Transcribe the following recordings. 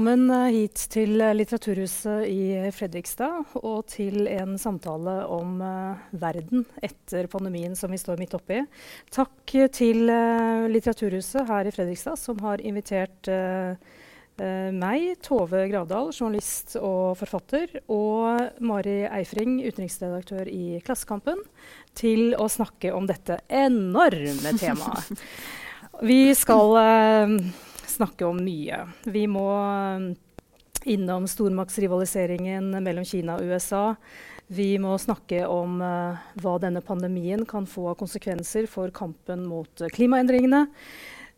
Velkommen eh, hit til eh, Litteraturhuset i Fredrikstad og til en samtale om uh, verden etter pandemien som vi står midt oppi. Takk til Litteraturhuset her i Fredrikstad som har invitert meg, Tove Gravdal, journalist og forfatter, og Mari Eifring, utenriksredaktør i Klassekampen, til å snakke om dette enorme temaet. Vi skal snakke om mye. Vi må um, innom stormaktsrivaliseringen mellom Kina og USA. Vi må snakke om uh, hva denne pandemien kan få av konsekvenser for kampen mot uh, klimaendringene.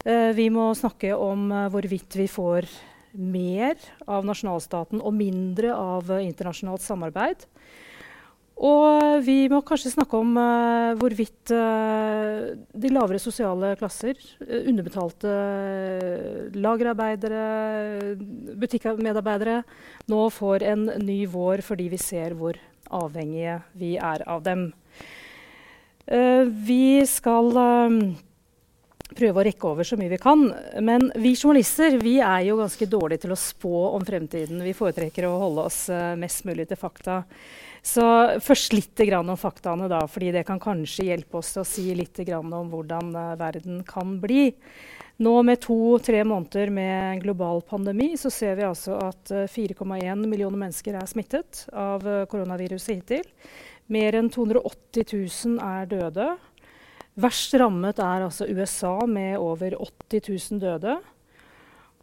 Uh, vi må snakke om uh, hvorvidt vi får mer av nasjonalstaten og mindre av uh, internasjonalt samarbeid. Og vi må kanskje snakke om uh, hvorvidt uh, de lavere sosiale klasser, uh, underbetalte lagerarbeidere, butikkmedarbeidere, nå får en ny vår fordi vi ser hvor avhengige vi er av dem. vi skal prøve å rekke over så mye vi kan. Men vi journalister vi er jo ganske dårlige til å spå om fremtiden. Vi foretrekker å holde oss mest mulig til fakta. Så først litt om faktaene, da, fordi det kan kanskje hjelpe oss til å si litt om hvordan uh, verden kan bli. Nå med to-tre måneder med global pandemi så ser vi altså at uh, 4,1 millioner mennesker er smittet av koronaviruset hittil. Mer enn 280 000 er døde. Verst rammet er altså USA med over 80 000 døde.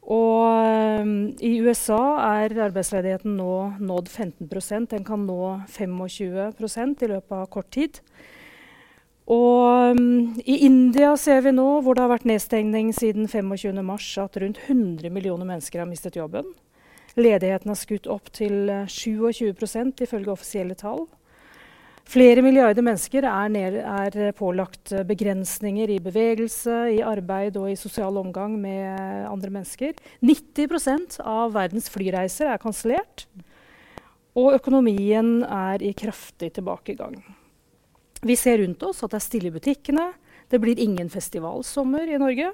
Og um, i USA er arbeidsledigheten nå nådd 15% Den kan nå 25% i løpet av kort tid. Og um, i India ser vi nå, hvor det har vært nedstengning siden 25.3, at rundt 100 millioner mennesker har mistet jobben. Ledigheten har skutt opp til 27% ifølge offisielle tall. Flere milliarder mennesker er, ned, er, pålagt begrensninger i bevegelse, i arbeid og i sosial omgang med andre mennesker. 90% av verdens flyreiser er kansellert. Og økonomien er i kraftig tilbakegang. Vi ser rundt oss at det er stille i butikkene. Det blir ingen festivalsommer i Norge.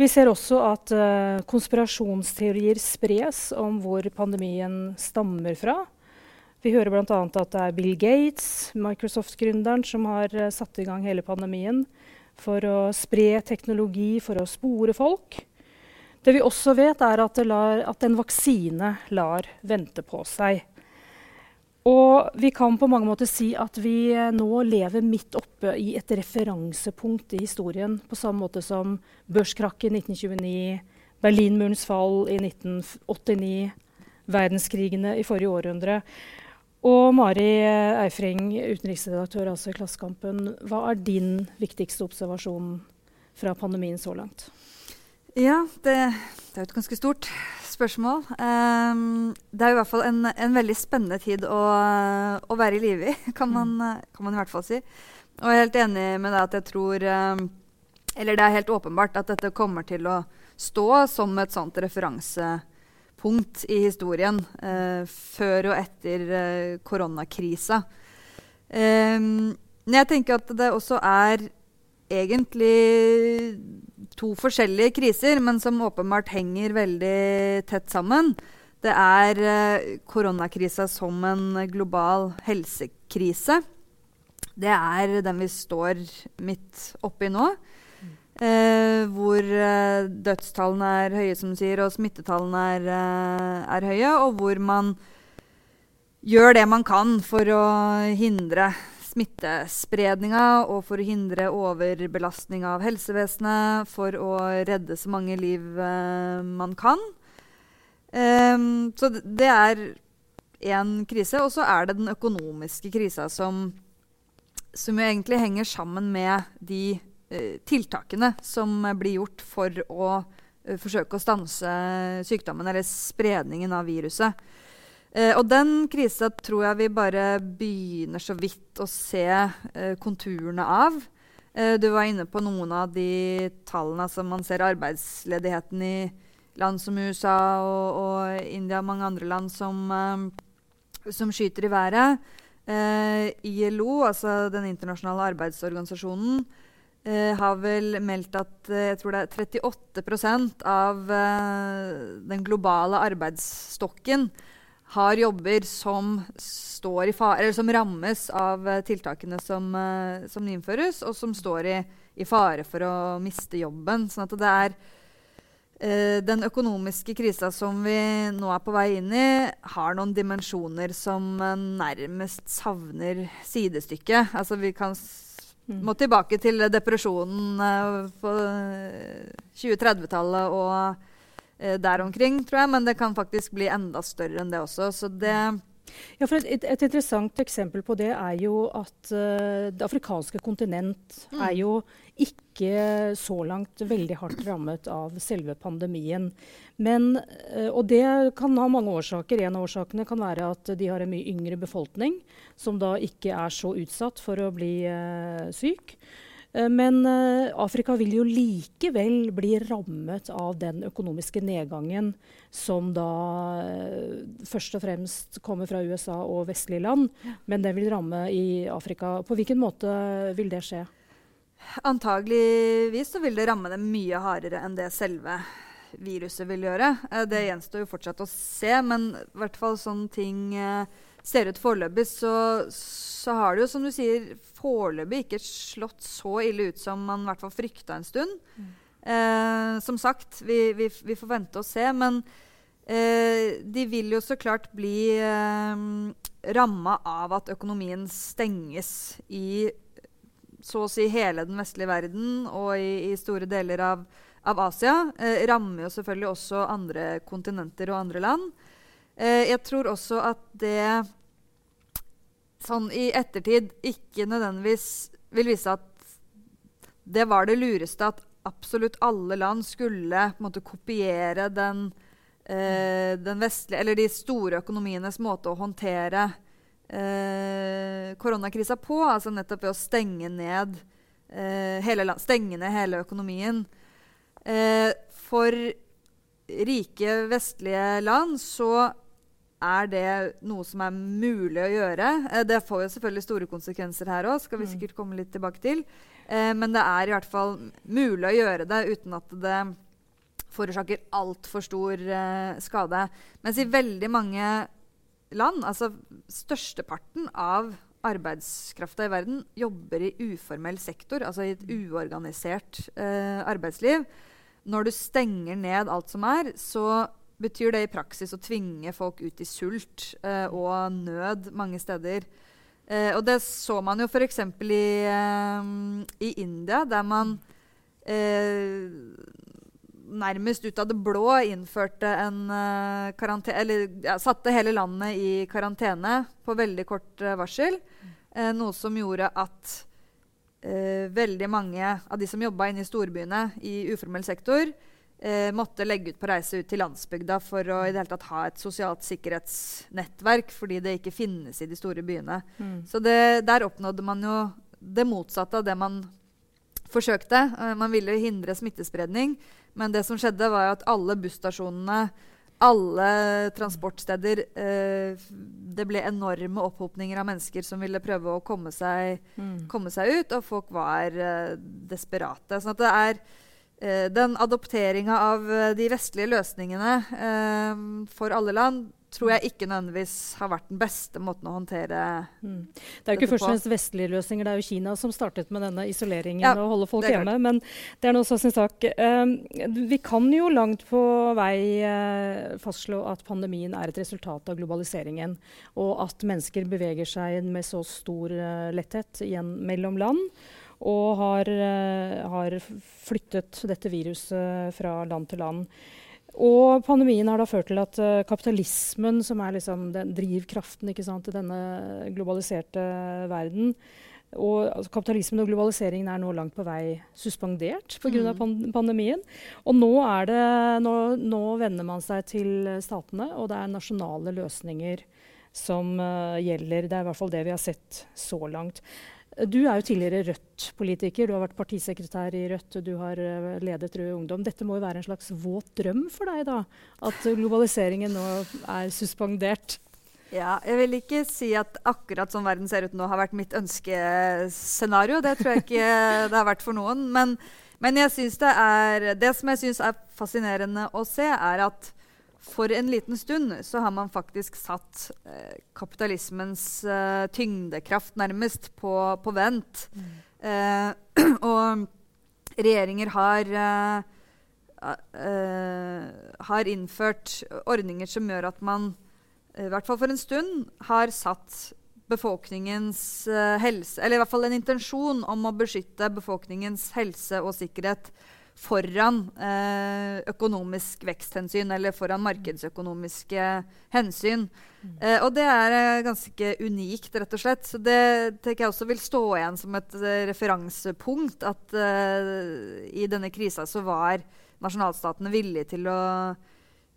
Vi ser også at uh, konspirasjonsteorier spres om hvor pandemien stammer fra. Vi hører bl.a. at det er Bill Gates, Microsoft-gründeren, som har uh, satt i gang hele pandemien for å spre teknologi for å spore folk. Det vi også vet, er at, lar, at en vaksine lar vente på seg. Og vi kan på mange måter si at vi uh, nå lever midt oppe i et referansepunkt i historien, på samme måte som børskrakket i 1929, Berlinmurens fall i 1989, verdenskrigene i forrige århundre. Og Mari Eifring, utenriksredaktør altså i Klassekampen. Hva er din viktigste observasjon fra pandemien så langt? Ja, det, det er jo et ganske stort spørsmål. Um, det er i hvert fall en, en veldig spennende tid å, å være i live i, kan man, mm. kan man, i hvert fall si. Og jeg er helt enig med deg at jeg tror um, Eller det er helt åpenbart at dette kommer til å stå som et sånt referanse punkt i historien eh, før og etter eh, koronakrisa. Eh, jeg tenker at det også er egentlig to forskjellige kriser, men som åpenbart henger veldig tett sammen. Det er eh, koronakrisa som en global helsekrise. Det er den vi står midt oppi nå. Eh, hvor eh, dødstallene er høye, som du sier, og smittetallene er, eh, er, høye. Og hvor man gjør det man kan for å hindre smittespredninga og for å hindre overbelastning av helsevesenet, for å redde så mange liv eh, man kan. Um, så det er én krise. Og så er det den økonomiske krisa som, som jo egentlig henger sammen med de Eh, tiltakene som blir gjort for å uh, forsøke å stanse sykdommen eller spredningen av viruset. Eh, og den krisa tror jeg vi bare begynner så vidt å se eh, konturene av. du var inne på noen av de tallene som man ser arbeidsledigheten i land som USA og, og India og mange andre land som, som skyter i været. ILO, altså Den internasjonale arbeidsorganisasjonen, eh, har vel meldt at eh, jeg tror det er 38 av eh, den globale arbeidsstokken har jobber som, fare, som rammes av eh, tiltakene som, eh, som innføres, og som står i, i, fare for å miste jobben. Sånn at det er den økonomiske krisa som vi nå er på vei inn i, har noen dimensjoner som nærmest savner sidestykke. Altså vi kan. Må tilbake til depresjonen på 2030-tallet og eh, der omkring, tror jeg. Men det kan faktisk bli enda større enn det også. Så det ja, for et, et, interessant eksempel på det er jo at uh, det afrikanske kontinent mm. er jo ikke så langt veldig hardt rammet av selve pandemien. Men, uh, og det kan ha mange årsaker. En av årsakene kan være at de har en mye yngre befolkning, som da ikke er så utsatt for å bli uh, syk. Eh, men eh, Afrika vil jo likevel bli rammet av den økonomiske nedgangen som da eh, først og fremst kommer fra USA og vestlige land. Men den vil ramme i Afrika. På hvilken måte vil det skje? Antageligvis så vil det ramme dem mye hardere enn det selve viruset vil gjøre. Det gjenstår jo fortsatt å se, men i hvert fall sånne ting ser ut foreløpig, så, så har det jo, som du sier, foreløpig ikke slått så ille ut som man i hvert fall frykta en stund. Mm. Eh, som sagt, vi, vi, vi, får vente og se. Men eh, de vil jo så klart bli eh, ramma av at økonomien stenges i så å si hele den vestlige verden og i, i store deler av, av Asia. Eh, rammer jo selvfølgelig også andre kontinenter og andre land. Eh, jeg tror også at det sånn i ettertid ikke nødvendigvis vil vise at det var det lureste at absolutt alle land skulle måte, kopiere den, eh, den vestlige, eller de store økonomienes måte å håndtere eh, koronakrisa på. Altså nettopp ved å stenge ned, eh, hele, stenge ned hele økonomien. Eh, for rike vestlige land så er det noe som er mulig å gjøre? Eh, det får jo selvfølgelig store konsekvenser her òg, skal vi mm. sikkert komme litt tilbake til. Eh, men det er i hvert fall mulig å gjøre det uten at det forårsaker altfor stor skade. Mens i veldig mange land, altså størsteparten av arbeidskrafta i verden, jobber i uformell sektor, altså i et uorganisert eh, arbeidsliv. Når du stenger ned alt som er, så betyr det i praksis å tvinge folk ut i sult eh, og nød mange steder. Eh, og det så man jo f.eks. I, eh, i India, der man eh, nærmest ut av det blå innførte en uh, karantene Eller ja, satte hele landet i karantene på veldig kort uh, varsel. Noe som gjorde at veldig mange av de som jobba inne i storbyene i uformell sektor, eh, måtte legge ut på reise ut til landsbygda for å i det hele tatt ha et sosialt sikkerhetsnettverk, fordi det ikke finnes i de store byene. Mm. Så det, der oppnådde man jo det motsatte av det man forsøkte. Eh, man ville hindre smittespredning, men det som skjedde, var at alle busstasjonene alle transportsteder eh, Det ble enorme opphopninger av mennesker som ville prøve å komme seg, mm. komme seg ut, og folk var eh, desperate. Så det er Eh, den adopteringa av eh, de vestlige løsningene eh, for alle land tror jeg ikke nødvendigvis har vært den beste måten å håndtere mm. Det er jo ikke først og fremst vestlige løsninger, det er jo Kina som startet med denne isoleringen ja, og holde folk hjemme. Men det er nå så sin sak. Um, vi kan jo langt på vei uh, fastslå at pandemien er et resultat av globaliseringen. Og at mennesker beveger seg med så stor uh, letthet igjen mellom land og har, eh, har, flyttet dette viruset fra land til land. Og pandemien har da ført til at uh, kapitalismen, som er liksom den drivkraften sant, til denne globaliserte verden og altså, Kapitalismen og globaliseringen er nå langt på vei suspendert pga. Mm. Pan pandemien. Og nå, det, nå, nå vender man seg til statene, og det er nasjonale løsninger som uh, gjelder. Det er i hvert fall det vi har sett så langt. Du er jo tidligere Rødt-politiker. Du har vært partisekretær i Rødt. Du har uh, ledet Rød Ungdom. Dette må jo være en slags våt drøm for deg, da? At globaliseringen nå er suspendert? Ja, jeg vil ikke si at akkurat sånn verden ser ut nå, har vært mitt ønskescenario. Det tror jeg ikke det har vært for noen. Men, men det, er, det som jeg syns er fascinerende å se, er at for en liten stund så har man faktisk satt eh, kapitalismens eh, tyngdekraft nærmest på, på vent. Mm. Eh, og regjeringer har eh, eh, har innført ordninger som gjør at man i hvert fall for en stund, har satt befolkningens helse Eller i hvert fall en intensjon om å beskytte befolkningens helse og sikkerhet foran uh, økonomisk veksthensyn eller foran markedsøkonomiske hensyn. Mm. Uh, og det er ganske unikt, rett og slett. Så det tenker jeg også vil stå igjen som et referansepunkt. At i denne krisa så var nasjonalstatene villige til å,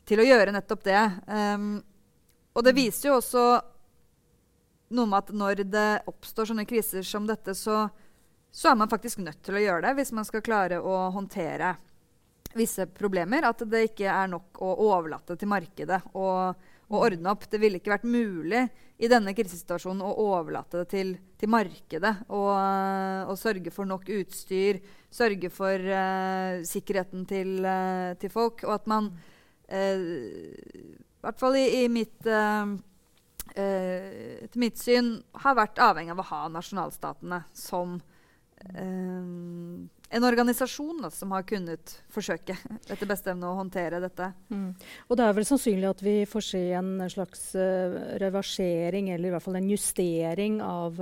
til å gjøre nettopp det. Um, og det viser jo også noe med at når det oppstår sånne kriser som dette, så, så, er man faktisk nødt til å gjøre det hvis man skal klare å håndtere visse problemer. At det ikke er nok å overlate til markedet og, ordne opp. Det ville ikke vært mulig i denne krisesituasjonen å overlate det til, til markedet og, sørge for nok utstyr, sørge for uh, sikkerheten til, uh, til, folk, og at man uh, i hvert fall i, i mitt, uh, mitt syn, har vært avhengig av å ha nasjonalstatene som uh, en organisasjon da, som har kunnet forsøke etter beste evne å håndtere dette. Mm. Og det er vel sannsynlig at vi får se en slags reversering, eller i hvert fall en justering av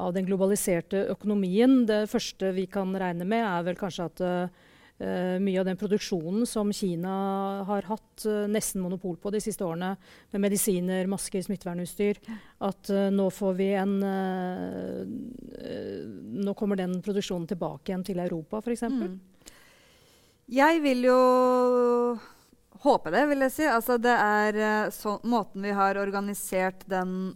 av den globaliserte økonomien. Det første vi kan regne med, er vel kanskje at uh, Uh, mye av den produksjonen som Kina har hatt uh, nesten monopol på de siste årene, med medisiner, masker, smittevernutstyr, at uh, nå får vi en Nå kommer den produksjonen tilbake igjen til Europa, f.eks. Mm. Jeg vil jo håpe det, vil jeg si. Altså, det er så, måten vi har organisert den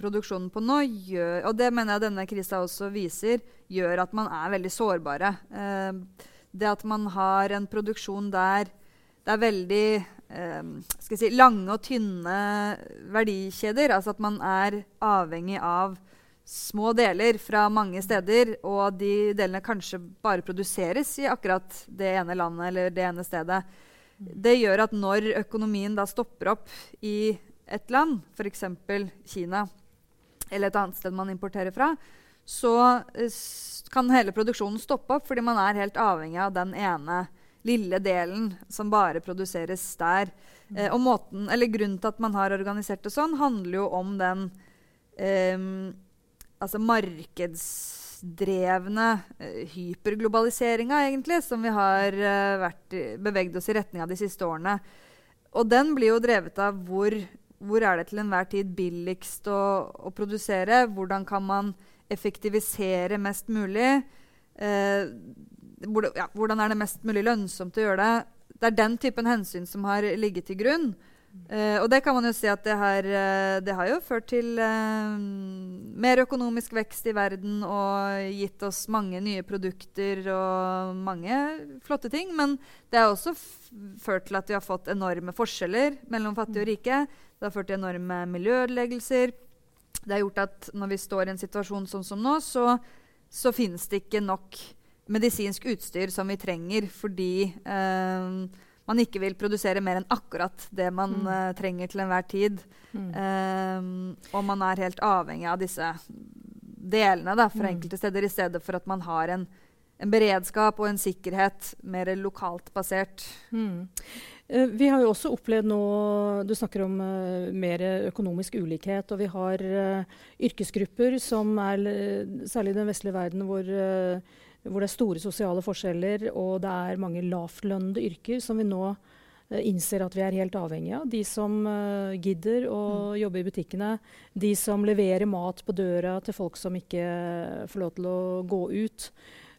produksjonen på nå, gjør, og det mener jeg denne krisa også viser, gjør at man er veldig sårbare. Uh, det at man har en produksjon der det er veldig eh, si, lange og tynne verdikjeder. Altså at man er avhengig av små deler fra mange steder, og de delene kanskje bare produseres i akkurat det ene landet eller det ene stedet. Det gjør at når økonomien da stopper opp i et land, f.eks. Kina, eller et annet sted man importerer fra, så eh, kan hele produksjonen stoppe opp fordi man er helt avhengig av den ene lille delen som bare produseres der. Mm. Eh, og måten, eller Grunnen til at man har organisert det sånn, handler jo om den eh, altså markedsdrevne eh, hyperglobaliseringa, egentlig, som vi har eh, vært, beveget oss i retning av de siste årene. Og den blir jo drevet av hvor, hvor er det til enhver tid billigst å, å produsere? Hvordan kan man effektivisere mest mulig. Eh, ja, hvordan er det mest mulig lønnsomt å gjøre det? Det er den typen hensyn som har ligget til grunn. Eh, og det kan man jo si at det har, eh, det har jo ført til eh, mer økonomisk vekst i verden og gitt oss mange nye produkter og mange flotte ting. Men det har også ført til at vi har fått enorme forskjeller mellom fattige og rike. Det har ført til enorme miljøødeleggelser. Det har gjort at når vi står i en situasjon sånn som nå, så, så finnes det ikke nok medisinsk utstyr som vi trenger, fordi eh, man ikke vil produsere mer enn akkurat det man mm. eh, trenger til enhver tid. Mm. Eh, og man er helt avhengig av disse delene da, fra mm. enkelte steder, i stedet for at man har en, en beredskap og en sikkerhet mer lokalt basert. Eh, vi har jo også opplevd nå Du snakker om uh, mer økonomisk ulikhet. Og vi har uh, yrkesgrupper som er særlig i den vestlige verden hvor, hvor, det er store sosiale forskjeller, og det er mange lavtlønnede yrker som vi nå innser at vi er helt avhengige av. De som gidder å mm. jobbe i butikkene. De som leverer mat på døra til folk som ikke får lov til å gå ut.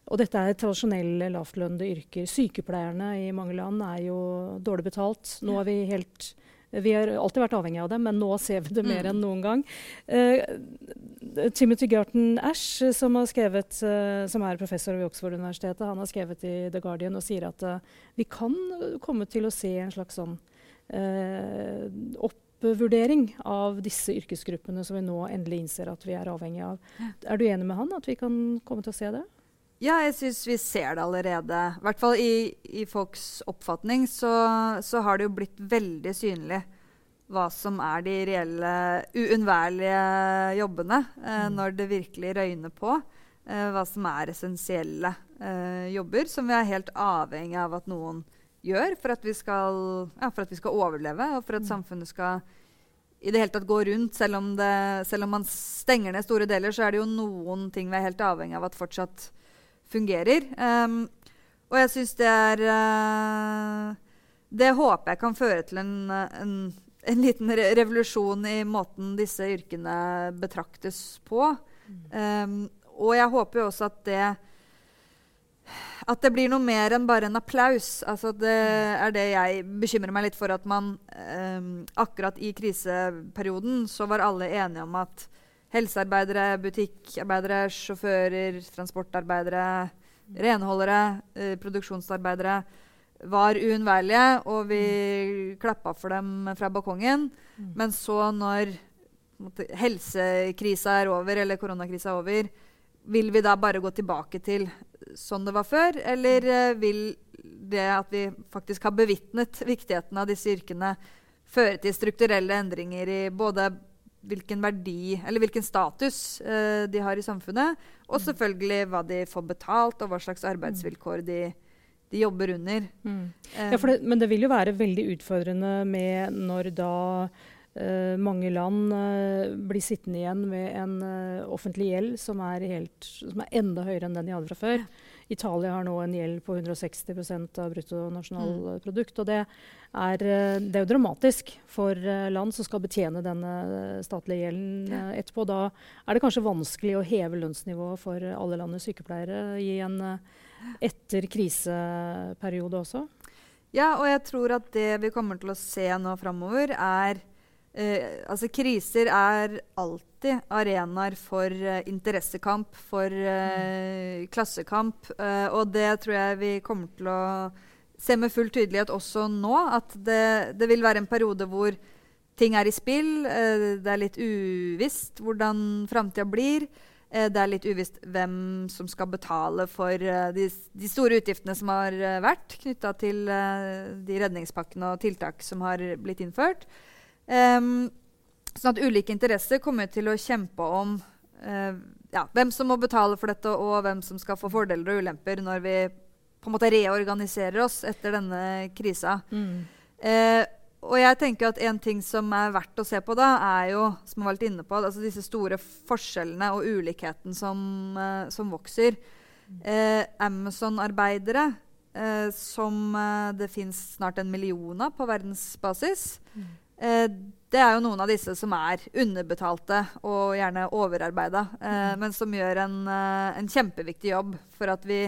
Og dette er tradisjonelle lavtlønnede yrker. Sykepleierne i mange land er jo dårlig betalt. Nå er vi helt vi har alltid vært avhengig av det, men nå ser vi det mer mm. enn noen gang. Uh, Timothy Garton Ash, som, skrevet, uh, som, er professor ved Oxford-universitetet, han har skrevet i The Guardian og sier at uh, vi kan komme til å se en slags sånn opp oppvurdering av disse yrkesgruppene som vi nå endelig innser at vi er avhengig av. Er du enig med han at vi kan komme til å se det? Ja, jeg syns vi ser det allerede. I hvert fall i, i folks oppfatning så, så, har det jo blitt veldig synlig hva som er de reelle uunnværlige jobbene eh, mm. når det virkelig røyner på. Eh, hva som er essensielle eh, jobber som vi er helt avhengig av at noen gjør for at vi skal, ja, at vi skal overleve, og for at mm. samfunnet skal i det hele tatt gå rundt. Selv om, det, selv om, man stenger ned store deler, så er det jo noen ting vi er helt avhengig av at fortsatt fungerer. Um, og jeg syns det er uh, Det håper jeg kan føre til en, en, en liten re revolusjon i måten disse yrkene betraktes på. Mm. Um, og jeg håper jo også at det at det blir noe mer enn bare en applaus. Altså det er det jeg bekymrer meg litt for. At man eh, akkurat i kriseperioden så var alle enige om at helsearbeidere, butikkarbeidere, sjåfører, transportarbeidere, renholdere, eh, produksjonsarbeidere var uunnværlige, og vi mm. klappa for dem fra balkongen. Mm. Men så, når måtte, helsekrisa er over, eller koronakrisa er over, vil vi da bare gå tilbake til sånn det var før, eller eh, vil det at vi faktisk har bevitnet viktigheten av disse yrkene, føre til strukturelle endringer i både hvilken verdi eller hvilken status uh, de har i samfunnet, og mm. selvfølgelig hva de får betalt, og hva slags arbeidsvilkår de, de jobber under. Mm. Ja, det, men det vil jo være veldig utfordrende med når da Uh, mange land uh, blir sittende igjen med en uh, offentlig gjeld som er, helt, som er, enda høyere enn den de hadde fra før. Italia har nå en gjeld på 160 av bruttonasjonalprodukt. Mm. Og det er, det er, jo dramatisk for land som skal betjene denne statlige gjelden etterpå. Da er det kanskje vanskelig å heve lønnsnivået for alle landets sykepleiere i en etter kriseperiode også. Ja, og jeg tror at det vi kommer til å se nå framover, er Uh, altså Kriser er alltid arenaer for uh, interessekamp, for uh, klassekamp. og det tror jeg vi kommer til å se med full tydelighet også nå. At det, det vil være en periode hvor ting er i spill. det er litt uvisst hvordan framtida blir. det er litt uvisst hvem som skal betale for de, de, store utgiftene som har vært knytta til de redningspakkene og tiltak som har blitt innført. Um, sånn at ulike interesser kommer til å kjempe om uh, ja, hvem som må betale for dette, og hvem som skal få fordeler og ulemper når vi på en måte reorganiserer oss etter denne krisa. Mm. Uh, og jeg tenker at En ting som er verdt å se på, da, er jo som jeg var litt inne på, altså disse store forskjellene og ulikheten som, uh, som vokser. Amazon-arbeidere, som det fins snart en million av på verdensbasis, mm. Eh, det er jo noen av disse som er underbetalte og gjerne overarbeida, eh, mm. men som gjør en, eh, en, kjempeviktig jobb for at vi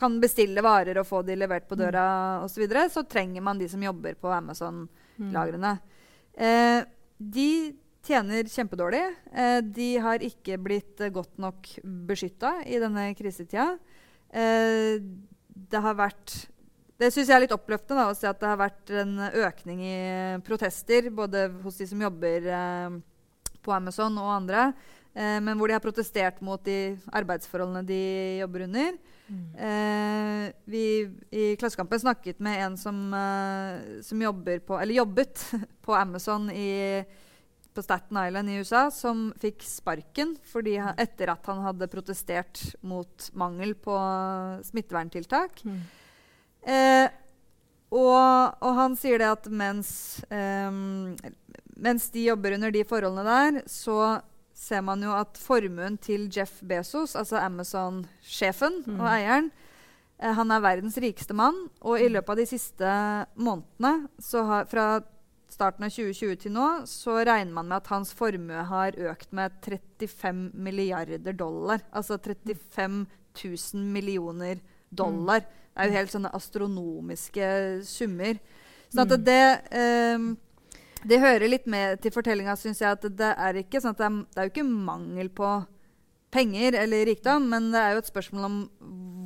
kan bestille varer og få de levert på døra mm. osv. Så, videre, så trenger man de som jobber på Amazon-lagrene. Mm. Eh, de tjener kjempedårlig. Eh, de har ikke blitt godt nok beskytta i denne krisetida. Eh, det har vært det syns jeg er litt oppløftende da, å se at det har vært en økning i protester både hos de som jobber eh, på Amazon og andre, eh, men hvor de har protestert mot de arbeidsforholdene de jobber under. Mm. Eh, vi i Klassekampen snakket med en som, eh, som på, jobbet på Amazon i, på Staten Island i USA, som fikk sparken fordi, etter at han hadde protestert mot mangel på smitteverntiltak. Mm. Eh, og, og, han sier det at mens, eh, mens de jobber under de forholdene der, så ser man jo at formuen til Jeff Bezos, altså Amazon-sjefen mm. og eieren, eh, han er verdens rikeste mann. Og i mm. løpet av de siste månedene, har, fra starten av 2020 til nå, så regner man med at hans formue har økt med 35 milliarder dollar. Altså 35 000 millioner dollar. Mm. Det er jo helt sånne astronomiske summer. Sånn at mm. det um, det hører litt med til fortellinga, syns jeg. at Det er ikke sånn at det er, det er, jo ikke mangel på penger eller rikdom, men det er jo et spørsmål om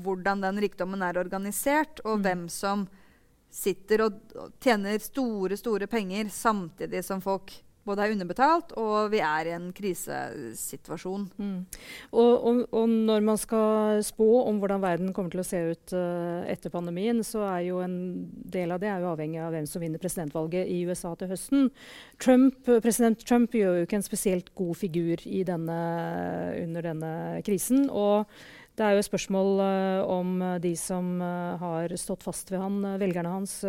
hvordan den rikdommen er organisert, og mm. hvem som sitter og tjener store, store penger samtidig som folk både er underbetalt og vi er i en krisesituasjon. Mm. Og, og, og, når man skal spå om hvordan verden kommer til å se ut uh, etter pandemien, så er jo en del av det avhengig av hvem som vinner presidentvalget i USA til høsten. Trump, president Trump gjør jo ikke en spesielt god figur denne, under denne krisen. og det er jo et spørsmål uh, om de som uh, har stått fast ved han, velgerne hans,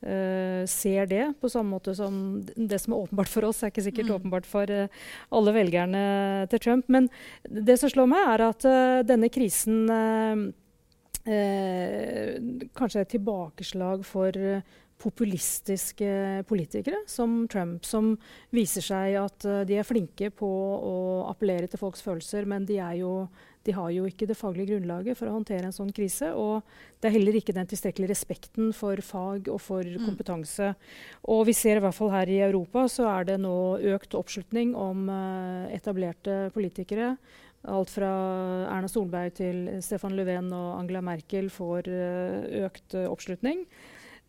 Uh, ser det på samme måte som det som er åpenbart for oss, er ikke sikkert mm. åpenbart for uh, alle velgerne til Trump. Men det som slår meg, er at uh, denne krisen kanskje er et tilbakeslag for populistiske politikere som Trump, som viser seg at de er flinke på å appellere til folks følelser, men de er jo de har jo ikke det faglige grunnlaget for å håndtere en sånn krise. Og det er heller ikke den tilstrekkelige respekten for fag og for mm. kompetanse. Og vi ser i hvert fall her i Europa så er det nå økt oppslutning om uh, etablerte politikere. Alt fra Erna Solberg til Stefan Löfven og Angela Merkel får uh, økt uh, oppslutning.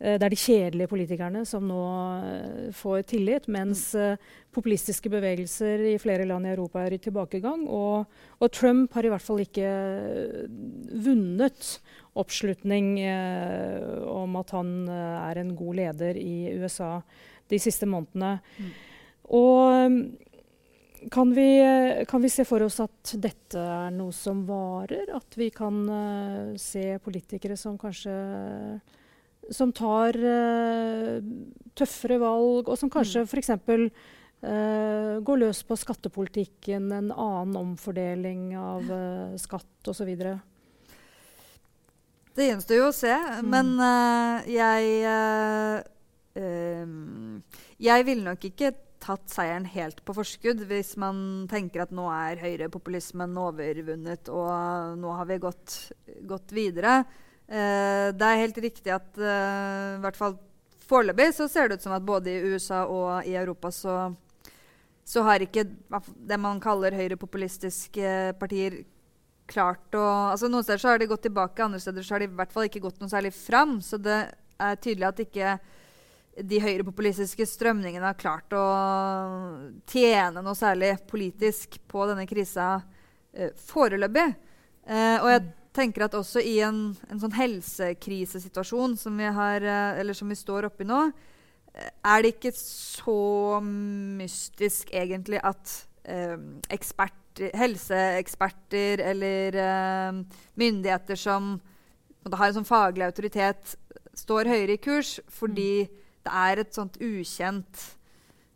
Eh, det er de kjedelige politikerne som nå eh, får tillit, mens mm. eh, populistiske bevegelser i flere land i Europa er i tilbakegang. Og, og Trump har i hvert fall ikke vunnet oppslutning eh, om at han er en god leder i USA de siste månedene. Mm. Og kan vi, kan vi, se for oss at dette er noe som varer? At vi kan uh, se politikere som kanskje som tar uh, tøffere valg, og som kanskje mm. f.eks. Uh, går løs på skattepolitikken, en annen omfordeling av uh, skatt osv. Det gjenstår jo å se, mm. men uh, jeg Jeg ville nok ikke tatt seieren helt på forskudd hvis man tenker at nå er høyrepopulismen overvunnet og nå har vi gått, gått videre. Uh, det er helt riktig at i hvert fall foreløpig så ser det ut som at både i USA og i Europa så, så har ikke det man kaller høyrepopulistiske partier klart å altså Noen steder så har de gått tilbake, andre steder så har de i hvert fall ikke gått noe særlig fram. Så det er tydelig at ikke de høyrepopulistiske strømningene har klart å tjene noe særlig politisk på denne krisa eh, foreløpig. Eh, og jeg tenker at også i en, en sånn helsekrisesituasjon som vi, har, uh, som vi står oppi nå, er det ikke så mystisk egentlig at ekspert helseeksperter eller eh, myndigheter som har en sånn faglig autoritet, står høyere i kurs fordi mm. det er et sånt ukjent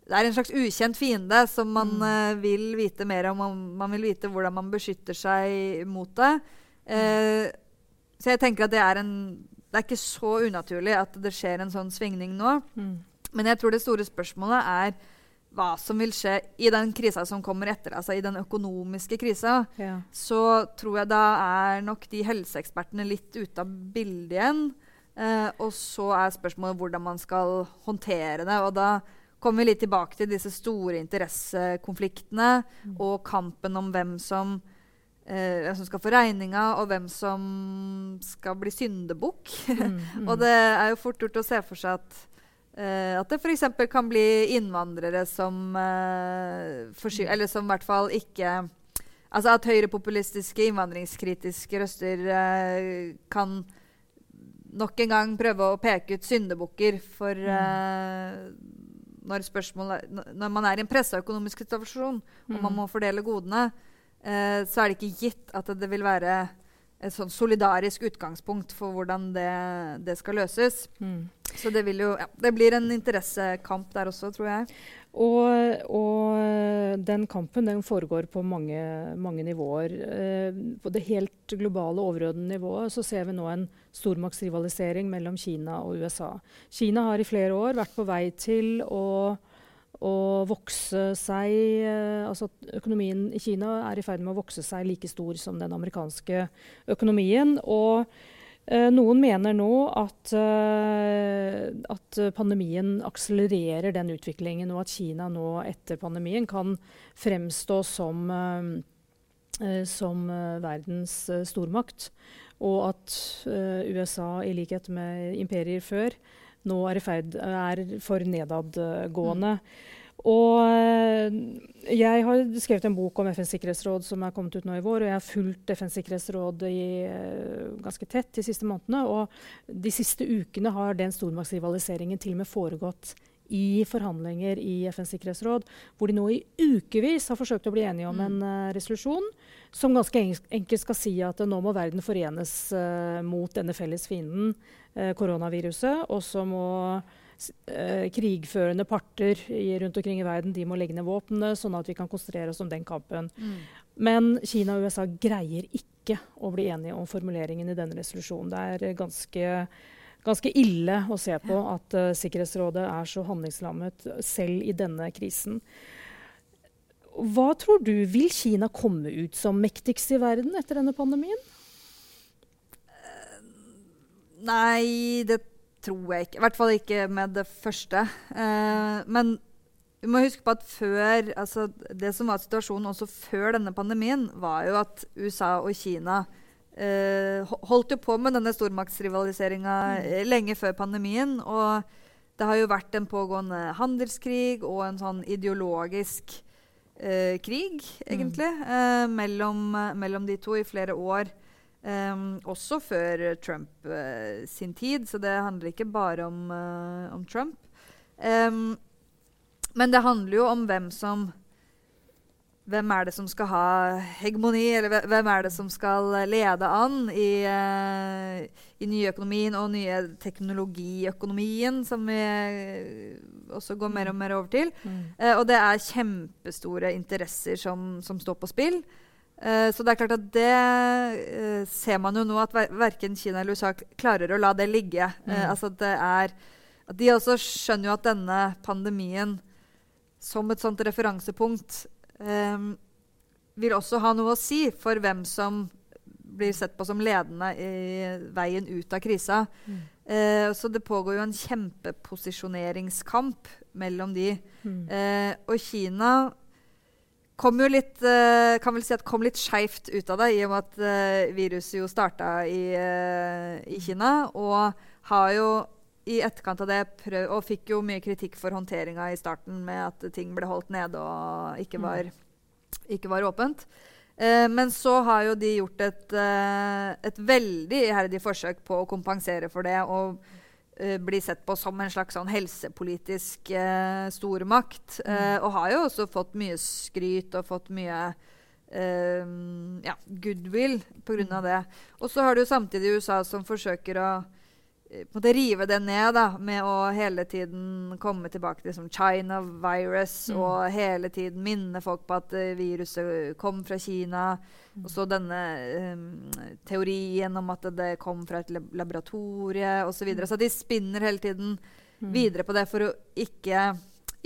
det er en slags ukjent fiende som man mm. uh, vil vite mer om. Man, man, vil vite hvordan man beskytter seg mot det. Uh, så jeg tenker at det er en Det er ikke så unaturlig at det skjer en sånn svingning nå. Mm. Men jeg tror det store spørsmålet er hva som vil skje i den krisa som kommer etter, altså i den økonomiske krisa, ja. så tror jeg da er nok de helseekspertene litt ute av bildet igjen. Eh, og så er spørsmålet hvordan man skal håndtere det. Og da kommer vi litt tilbake til disse store interessekonfliktene mm. og kampen om hvem som, eh, som skal få regninga, og hvem som skal bli syndebukk. Mm, mm. og det er jo fort gjort å se for seg at Uh, at det f.eks. kan bli innvandrere som uh, Eller som i hvert fall ikke Altså at høyrepopulistiske, innvandringskritiske røster uh, kan nok en gang prøve å peke ut syndebukker for når, når, man er i en pressa økonomisk situasjon mm. og man mm. må fordele godene, så er det ikke gitt at det vil være et sånn solidarisk utgangspunkt for hvordan det, det skal løses. Mm. Så det, jo, ja, det blir en interessekamp der også, tror jeg. Og, og den kampen den foregår på mange, mange nivåer. Eh, på det helt globale, overordnede nivået så ser vi nå en stormaktsrivalisering mellom Kina og USA. Kina har i flere år vært på vei til å, å vokse seg eh, altså Økonomien i Kina er i ferd med å vokse seg like stor som den amerikanske økonomien. og Eh, noen mener nå at, eh, at, pandemien akselererer den utviklingen, og at Kina nå etter pandemien kan fremstå som, eh, som eh, verdens eh, stormakt. Og at USA, i likhet med imperier før, nå er, i ferd, er for nedadgående. Mm. Og jeg har skrevet en bok om FNs sikkerhetsråd som er kommet ut nå i vår. Og jeg har fulgt FNs sikkerhetsråd i, ganske tett de siste månedene. Og de siste ukene har den stormaktsrivaliseringen til og med foregått i forhandlinger i FNs sikkerhetsråd, hvor de nå i ukevis har forsøkt å bli enige om mm. en uh, resolusjon som ganske enkelt skal si at uh, nå må verden forenes uh, mot denne felles fienden, koronaviruset. Og så må krigførende parter i, rundt omkring i verden de må legge ned våpnene, sånn at vi kan konsentrere oss om den kampen. Mm. Men Kina og USA greier ikke å bli enige om formuleringen i denne resolusjonen. Det er ganske ganske ille å se på at uh, Sikkerhetsrådet er så handlingslammet selv i denne krisen. Hva tror du, vil Kina komme ut som mektigst i verden etter denne pandemien? Nei, det tror jeg ikke. I hvert fall ikke med det første. Uh, men vi må huske på at før, altså det som var situasjonen også før denne pandemien, var jo at USA og Kina Uh, holdt jo på med denne stormaktsrivaliseringa mm. lenge før pandemien. Og det har jo vært en pågående handelskrig og en sånn ideologisk uh, krig, egentlig, mm. uh, mellom, mellom, de to i flere år. Um, også før Trump sin tid, så det handler ikke bare om, om Trump. Um, men det handler jo om hvem som hvem er det som skal ha hegemoni, eller hvem er det som skal lede an i, uh, i nyøkonomien og nye teknologiøkonomien, som vi også går mer og mer over til. Mm. Uh, og det er kjempestore interesser som, som står på spill. Uh, så det er klart at det ser man jo nå, at ver verken Kina eller USA klarer å la det ligge. Mm. altså det er, at De også skjønner jo at denne pandemien som et sånt referansepunkt um, vil også ha noe å si for hvem som blir sett på som ledende i veien ut av krisa. Mm. Eh, så det pågår jo en kjempeposisjoneringskamp mellom de. Mm. Eh, og Kina kom jo litt eh, kan vel si at kom litt skeivt ut av det, i og med at viruset jo starta i, i, Kina. Og har jo i etterkant av det prøv, og fikk jo mye kritikk for håndteringa i starten med at ting ble holdt nede og ikke mm. var, ikke var åpent. Eh, men så har jo de gjort et, eh, et veldig iherdig forsøk på å kompensere for det og eh, bli sett på som en slags sånn helsepolitisk eh, stormakt. Mm. Eh, og har jo også fått mye skryt og fått mye ja, goodwill pga. Mm. det. Og så har du samtidig USA som forsøker å måtte rive det ned da, med å hele tiden komme tilbake til liksom, China virus mm. og hele tiden minne folk på at uh, viruset kom fra Kina. Mm. Og så denne um, teorien om at det kom fra et laboratorie osv. Så, videre. Mm. så de spinner hele tiden mm. videre på det for å ikke,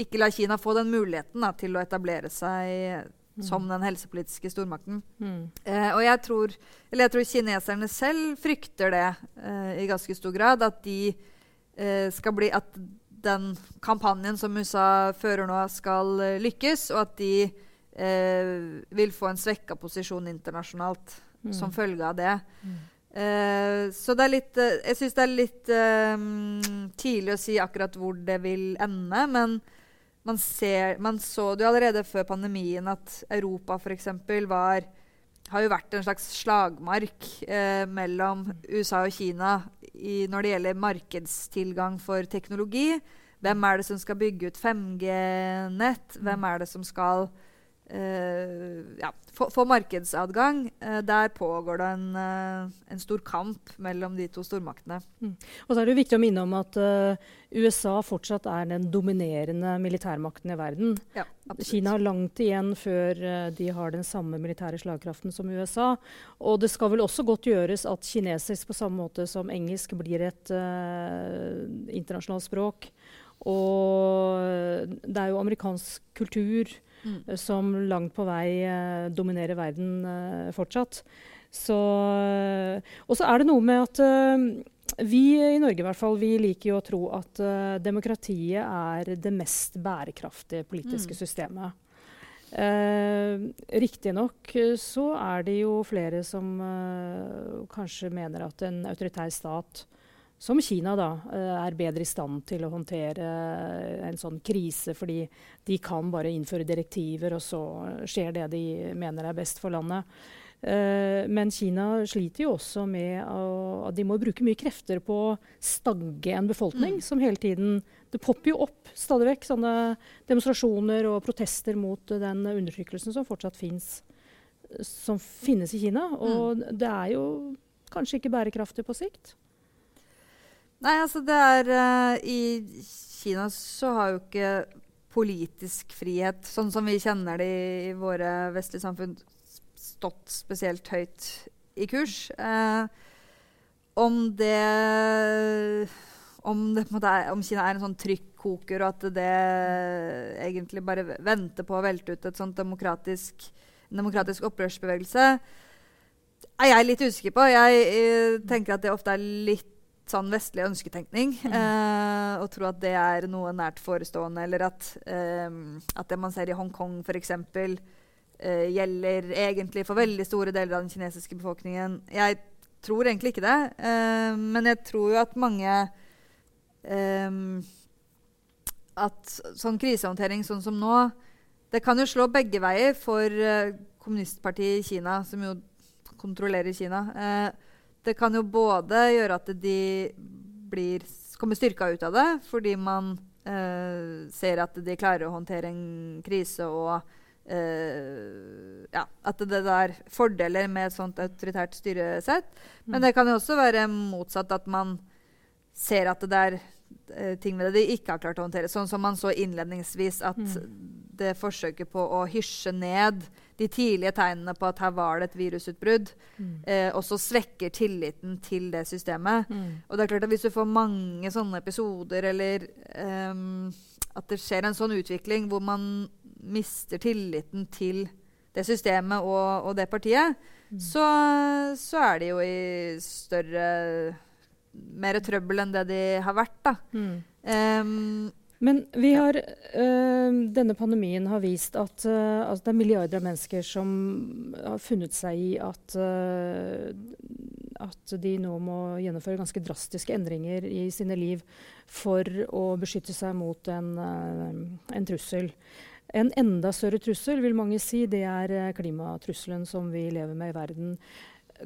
ikke la Kina få den muligheten da, til å etablere seg Mm. som den helsepolitiske stormakten. Mm. Eh, og jeg tror, eller jeg tror kineserne selv frykter det eh, i ganske stor grad. At de eh, skal bli At den kampanjen som USA fører nå, skal eh, lykkes, og at de eh, vil få en svekka posisjon internasjonalt mm. som følge av det. Uh, så det er litt uh, Jeg syns det er litt uh, tidlig å si akkurat hvor det vil ende. Men man, ser, man så det jo allerede før pandemien at Europa f.eks. var har jo vært en slags slagmark eh, mellom USA og Kina i, når det gjelder markedstilgang for teknologi. Hvem er det som skal bygge ut 5G-nett? Hvem er det som skal Uh, ja, få, markedsadgang. Uh, der pågår det en, uh, en, stor kamp mellom de to stormaktene. Mm. Og så er det viktig å minne om at USA fortsatt er den dominerende militærmakten i verden. Ja, Kina har langt igjen før de har den samme militære slagkraften som USA. Og det skal vel også godt gjøres at kinesisk på samme måte som engelsk blir et internasjonalt språk. Og det er jo amerikansk kultur mm. som langt på vei uh, dominerer verden uh, fortsatt. Så, og så er det noe med at vi i Norge i hvert fall, vi liker jo å tro at demokratiet er det mest bærekraftige politiske mm. systemet. Eh, Riktignok så er det jo flere som eh, kanskje mener at en autoritær stat som Kina da, eh, er bedre i stand til å håndtere en sånn krise, fordi de kan bare innføre direktiver, og så skjer det de mener er best for landet. Uh, men Kina sliter jo også med at de må bruke mye krefter på å stagge en befolkning mm. som hele tiden Det popper jo opp stadig vekk sånne demonstrasjoner og protester mot den undertrykkelsen som fortsatt finnes, som finnes i Kina. Og mm. det er jo kanskje ikke bærekraftig på sikt. Nei, altså det er uh, I Kina så har jo ikke politisk frihet, sånn som vi kjenner det i våre vestlige samfunn, stått spesielt høyt i kurs. Uh, om det om, det, er, om, Kina er en sånn trykkoker, og at det egentlig bare venter på å velte ut et sånt demokratisk, demokratisk opprørsbevegelse, er jeg litt usikker på. Jeg jeg tenker at det ofte er litt sånn vestlig ønsketenkning. Mm. Eh, og tro at det er noe nært forestående, eller at, eh, at det man ser i Hongkong f.eks., uh, gjelder egentlig for veldig store deler av den kinesiske befolkningen. Jeg tror egentlig ikke det, uh, men jeg tror jo at mange um, At sånn krisehåndtering sånn som nå, det kan jo slå begge veier for uh, kommunistpartiet i Kina, som jo kontrollerer Kina. Det kan jo både gjøre at de blir, kommer styrka ut av det, fordi man ser at de klarer å håndtere en krise og Uh, ja, at det er fordeler med et sånt autoritært styresett. Mm. Men det kan jo også være motsatt, at man ser at det er uh, ting ved det de ikke har klart å håndtere. Sånn som man så innledningsvis, at mm. det forsøket på å hysje ned de tidlige tegnene på at her var det et virusutbrudd, mm. eh, også svekker tilliten til det systemet. Mm. Og det er klart at hvis du får mange sånne episoder, eller um, at det skjer en sånn utvikling hvor man mister tilliten til det systemet og, og det partiet, mm. så, så, er de jo i større Mer trøbbel enn det de har vært, da. Um, men vi har, øh, denne pandemien har vist at, øh, at, det er milliarder av mennesker som har funnet seg i at, øh, at de nå må gjennomføre ganske drastiske endringer i sine liv for å beskytte seg mot en, en trussel. En enda større trussel vil mange si, det er klimatrusselen som vi lever med i verden.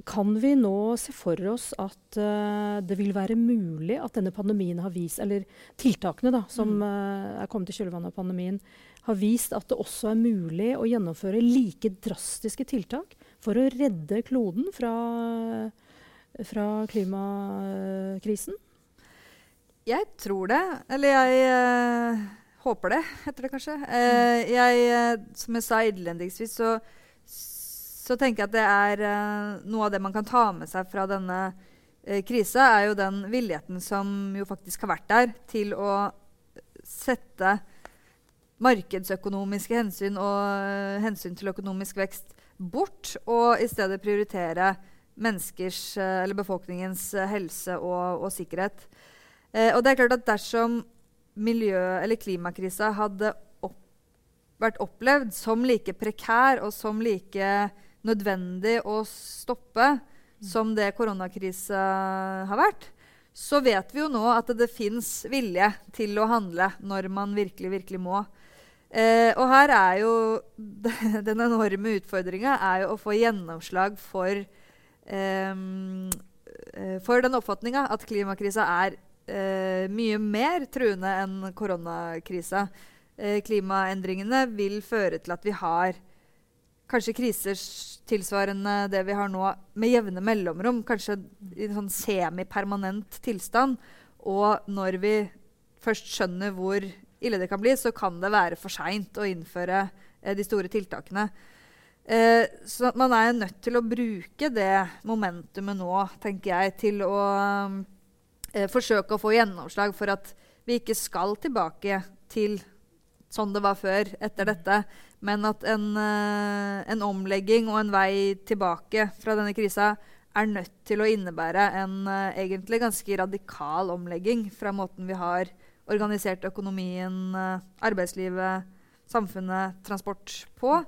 Kan vi nå se for oss at uh, det vil være mulig at denne pandemien har vist, eller tiltakene da, som mm. uh, er kommet i kjølvannet av pandemien, har vist at det også er mulig å gjennomføre like drastiske tiltak for å redde kloden fra, fra klimakrisen? Jeg tror det. Eller jeg uh Håper det, heter det kanskje. Eh, jeg, som jeg sa innledningsvis, så, så, tenker jeg at det er eh, noe av det man kan ta med seg fra denne eh, krisa, er jo den villigheten som jo faktisk har vært der til å sette markedsøkonomiske hensyn og uh, hensyn til økonomisk vekst bort, og i stedet prioritere menneskers, uh, eller befolkningens helse og, og sikkerhet. og det er klart at dersom miljø- eller klimakrisa hadde opp, vært opplevd som like prekær og som like nødvendig å stoppe mm. som det koronakrisa har vært, så vet vi jo nå at det, det fins vilje til å handle når man virkelig, virkelig må. Eh, og her er jo den enorme utfordringa er jo å få gjennomslag for, eh, for den oppfatninga at klimakrisa er eh, mye mer truende enn koronakrisa. Eh, klimaendringene vil føre til at vi har kanskje kriser tilsvarende det vi har nå, med jevne mellomrom. Kanskje i en sånn semipermanent tilstand. Og når vi først skjønner hvor ille det kan bli, så kan det være for seint å innføre eh, de store tiltakene. Eh, så man er nødt til å bruke det momentumet nå, tenker jeg, til å eh, forsøke å få gjennomslag for at vi ikke skal tilbake til sånn det var før etter dette, men at en, eh, en omlegging og en vei tilbake fra denne krisa er nødt til å innebære en eh, egentlig ganske radikal omlegging fra måten vi har organisert økonomien, eh, arbeidslivet, samfunnet transport på.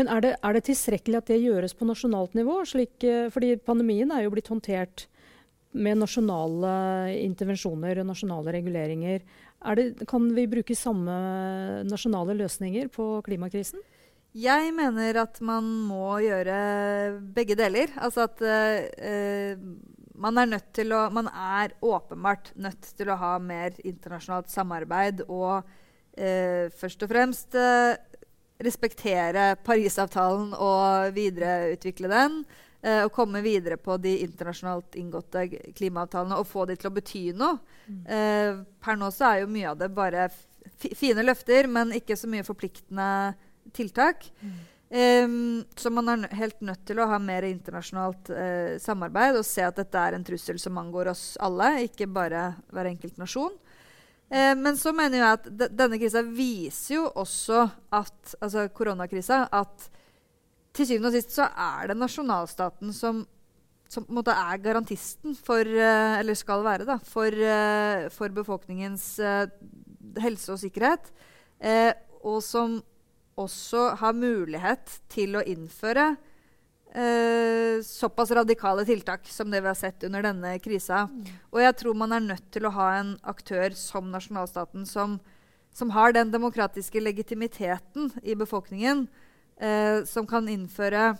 Men er det, er det, tilstrekkelig at det gjøres på nasjonalt nivå? Slik, fordi pandemien er jo blitt håndtert med nasjonale intervensjoner og nasjonale reguleringer. Det, kan vi bruke samme nasjonale løsninger på klimakrisen? Jeg mener at man må gjøre begge deler. Altså at eh, man er nødt til å Man er åpenbart nødt til å ha mer internasjonalt samarbeid og eh, først og fremst eh, respektere Parisavtalen og videreutvikle den. Eh, og komme videre på de internasjonalt inngåtte klimaavtalene og få de til å bety noe. Mm. Eh, per nå så er jo mye av det bare fine løfter, men ikke så mye forpliktende tiltak. Mm. Um, så man er helt nødt til å ha mer internasjonalt uh, samarbeid og se at dette er en trussel som angår oss alle, ikke bare hver enkelt nasjon. Uh, men så mener jeg at denne krisa viser jo også at altså koronakrisa at til syvende og sist så er det nasjonalstaten som, som på en måte er garantisten for uh, Eller skal være, da, for, for befolkningens helse og sikkerhet. og som også har mulighet til å innføre eh, såpass radikale tiltak som det vi har sett under denne krisa. Mm. Og jeg tror man er nødt til å ha en aktør som nasjonalstaten som, som har den demokratiske legitimiteten i befolkningen, eh, som kan innføre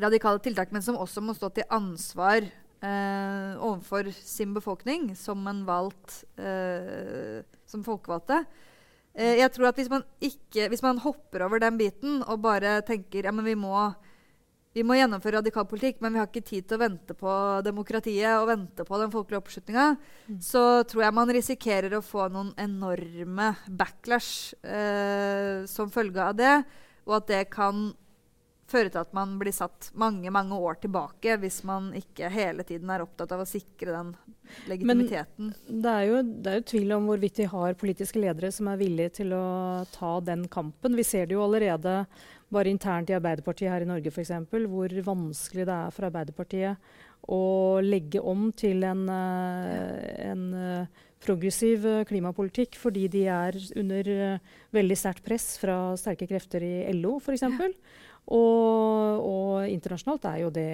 radikale tiltak, men som også må stå til ansvar eh, overfor sin befolkning som en valgt eh, som folkevalgte. Eh, jeg tror at hvis man, ikke, hvis man hopper over den biten og bare tenker ja, men vi må, vi må gjennomføre radikal politikk, men vi har ikke tid til å vente på demokratiet og vente på den folkelige oppslutninga, mm. så tror jeg man risikerer å få noen enorme backlash eh, som følge av det, og at det kan føre til at man blir satt mange mange år tilbake hvis man ikke hele tiden er opptatt av å sikre den legitimiteten. Men det er, jo, det er jo tvil om hvorvidt vi har politiske ledere som er villige til å ta den kampen. Vi ser det jo allerede bare internt i Arbeiderpartiet her i Norge f.eks. Hvor vanskelig det er for Arbeiderpartiet å legge om til en, uh, en uh, progressiv uh, klimapolitikk fordi de er under veldig sterkt press fra sterke krefter i LO f.eks. Og, og, internasjonalt er jo det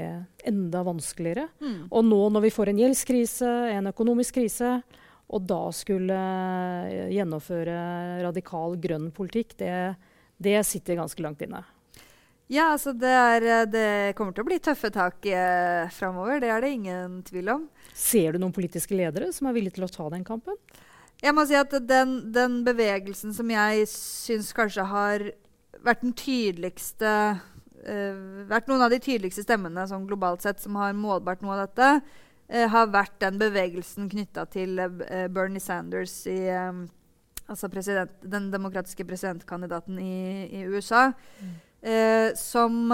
enda vanskeligere. Mm. Og nå når vi får en gjeldskrise, en økonomisk krise, og da skulle gjennomføre radikal grønn politikk, det, det sitter ganske langt inne. Ja, altså det, er, det, kommer til å bli tøffe tak eh, framover. Det er det ingen tvil om. Ser du noen politiske ledere som er villige til å ta den kampen? Jeg må si at den, den bevegelsen som jeg syns kanskje har vært den tydeligste uh, Vært noen av de tydeligste stemmene sånn globalt sett som har målbart noe av dette, uh, har vært den bevegelsen knytta til uh, Bernie Sanders i um, Altså den demokratiske presidentkandidaten i, i USA. Mm. Som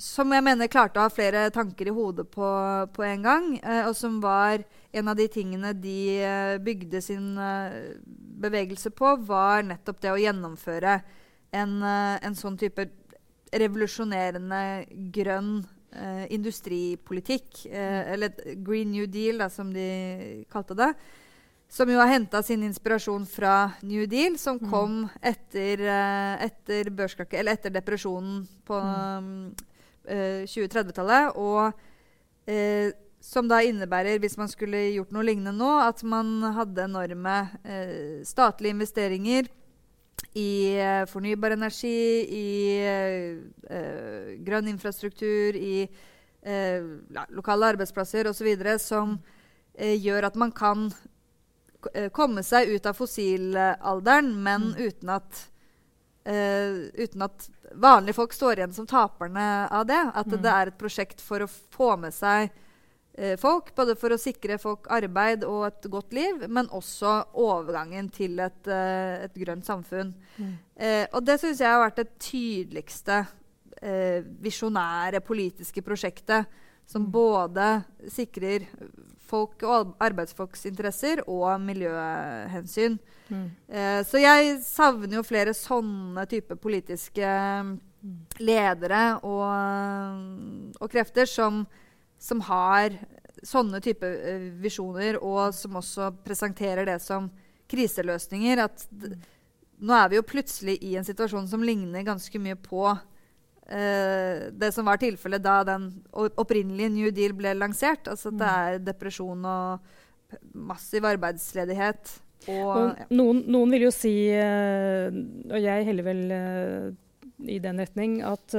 som jeg mener klarte å ha flere tanker i hodet på, på en gang. Eh, og som var en av de tingene de eh, bygde sin eh, bevegelse på, var nettopp det å gjennomføre en, eh, en sånn type revolusjonerende grønn eh, industripolitikk, eh, eller Green New Deal, da, som de kalte det. Som jo har henta sin inspirasjon fra New Deal, som mm. kom etter, uh, etter etter depresjonen på mm. uh, 2030-tallet. Og uh, som da innebærer, hvis man skulle gjort noe lignende nå, at man hadde enorme statlige investeringer i uh, fornybar energi, i uh, grønn infrastruktur, i uh, lokale arbeidsplasser osv. som gjør at man kan komme seg ut av fossilalderen, men mm. uten, at, uten at vanlige folk står igjen som taperne av det. At mm. det er et prosjekt for å få med seg uh, folk. Både for å sikre folk arbeid og et godt liv, men også overgangen til et, uh, et grønt samfunn. Mm. Eh, og det syns jeg har vært det tydeligste eh, visjonære politiske prosjektet. Som mm. både sikrer folk og arbeidsfolks interesser og miljøhensyn. Mm. Eh, så jeg savner jo flere sånne type politiske mm. ledere og, og krefter som som har sånne type uh, visjoner, og som også presenterer det som kriseløsninger. At nå er vi jo plutselig i en situasjon som ligner ganske mye på uh, det som var tilfellet da den opprinnelige New Deal ble lansert. Altså at det mm. er depresjon og massiv arbeidsledighet. Og, og noen, noen, vil jo si, uh, og jeg heller vel uh, i den retning at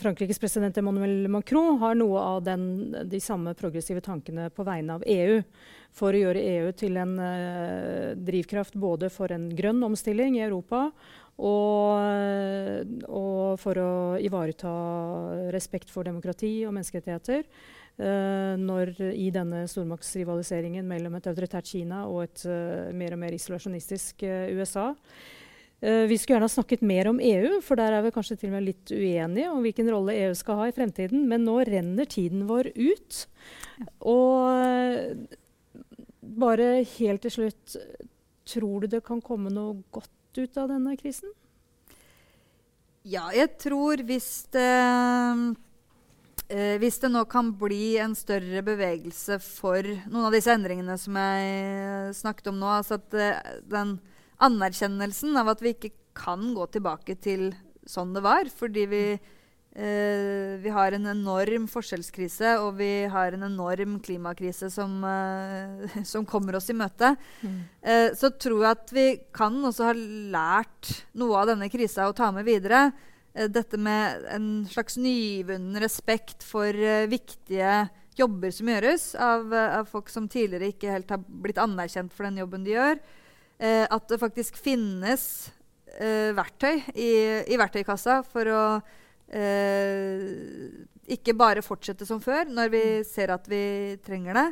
Frankrikes president Emmanuel Macron har noe av den, de samme progressive tankene på vegne av EU. For å gjøre EU til en drivkraft både for en grønn omstilling i Europa og, og for å ivareta respekt for demokrati og menneskerettigheter. Uh, når i denne stormaktsrivaliseringen mellom et autoritært Kina og et uh, mer og mer isolasjonistisk uh, USA. Vi skulle gjerne ha snakket mer om EU, for der er vi kanskje til og med litt uenige om hvilken rolle EU skal ha i fremtiden. Men nå renner tiden vår ut. Og bare helt til slutt Tror du det kan komme noe godt ut av denne krisen? Ja, jeg tror hvis det uh, hvis det nå kan bli en større bevegelse for noen av disse endringene som jeg snakket om nå, altså at den anerkjennelsen av at vi ikke kan gå tilbake til sånn det var. Fordi vi, eh, vi har en enorm forskjellskrise, og vi har en enorm klimakrise som, uh, som kommer oss i møte. Mm. Uh, så tror jeg at vi kan også ha lært noe av denne krisa å ta med videre. Dette med en slags nyvunnen respekt for viktige jobber som gjøres av, av folk som tidligere ikke helt har blitt anerkjent for den jobben de gjør at det faktisk finnes verktøy i, i, verktøykassa for å ikke bare fortsette som før når vi mm. ser at vi trenger det.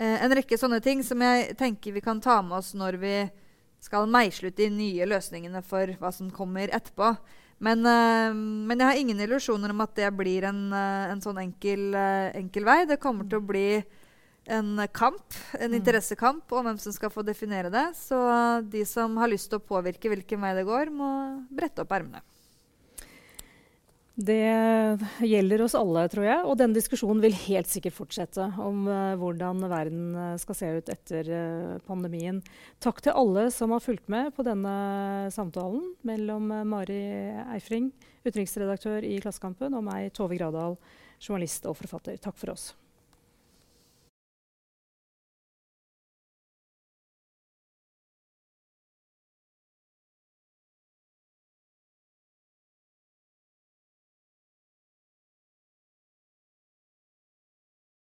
Eh, en rekke sånne ting som jeg tenker vi kan ta med oss når vi skal meisle ut de nye løsningene for hva som kommer etterpå. Men, uh, men, jeg har ingen illusjoner om at det blir en, en sånn enkel, enkel, vei. Det kommer til å bli en kamp, en mm. interessekamp om hvem som skal få definere det. Så de som har lyst til å påvirke hvilken vei det går, må brette opp ermene. Det gjelder oss alle, tror jeg. Og denne diskusjonen vil helt sikkert fortsette om uh, hvordan verden uh, skal se ut etter uh, pandemien. Takk til alle som har fulgt med på denne samtalen mellom Mari Eifring, utenriksredaktør i Klassekampen, og meg, Tove Gradal, journalist og forfatter. Takk for oss.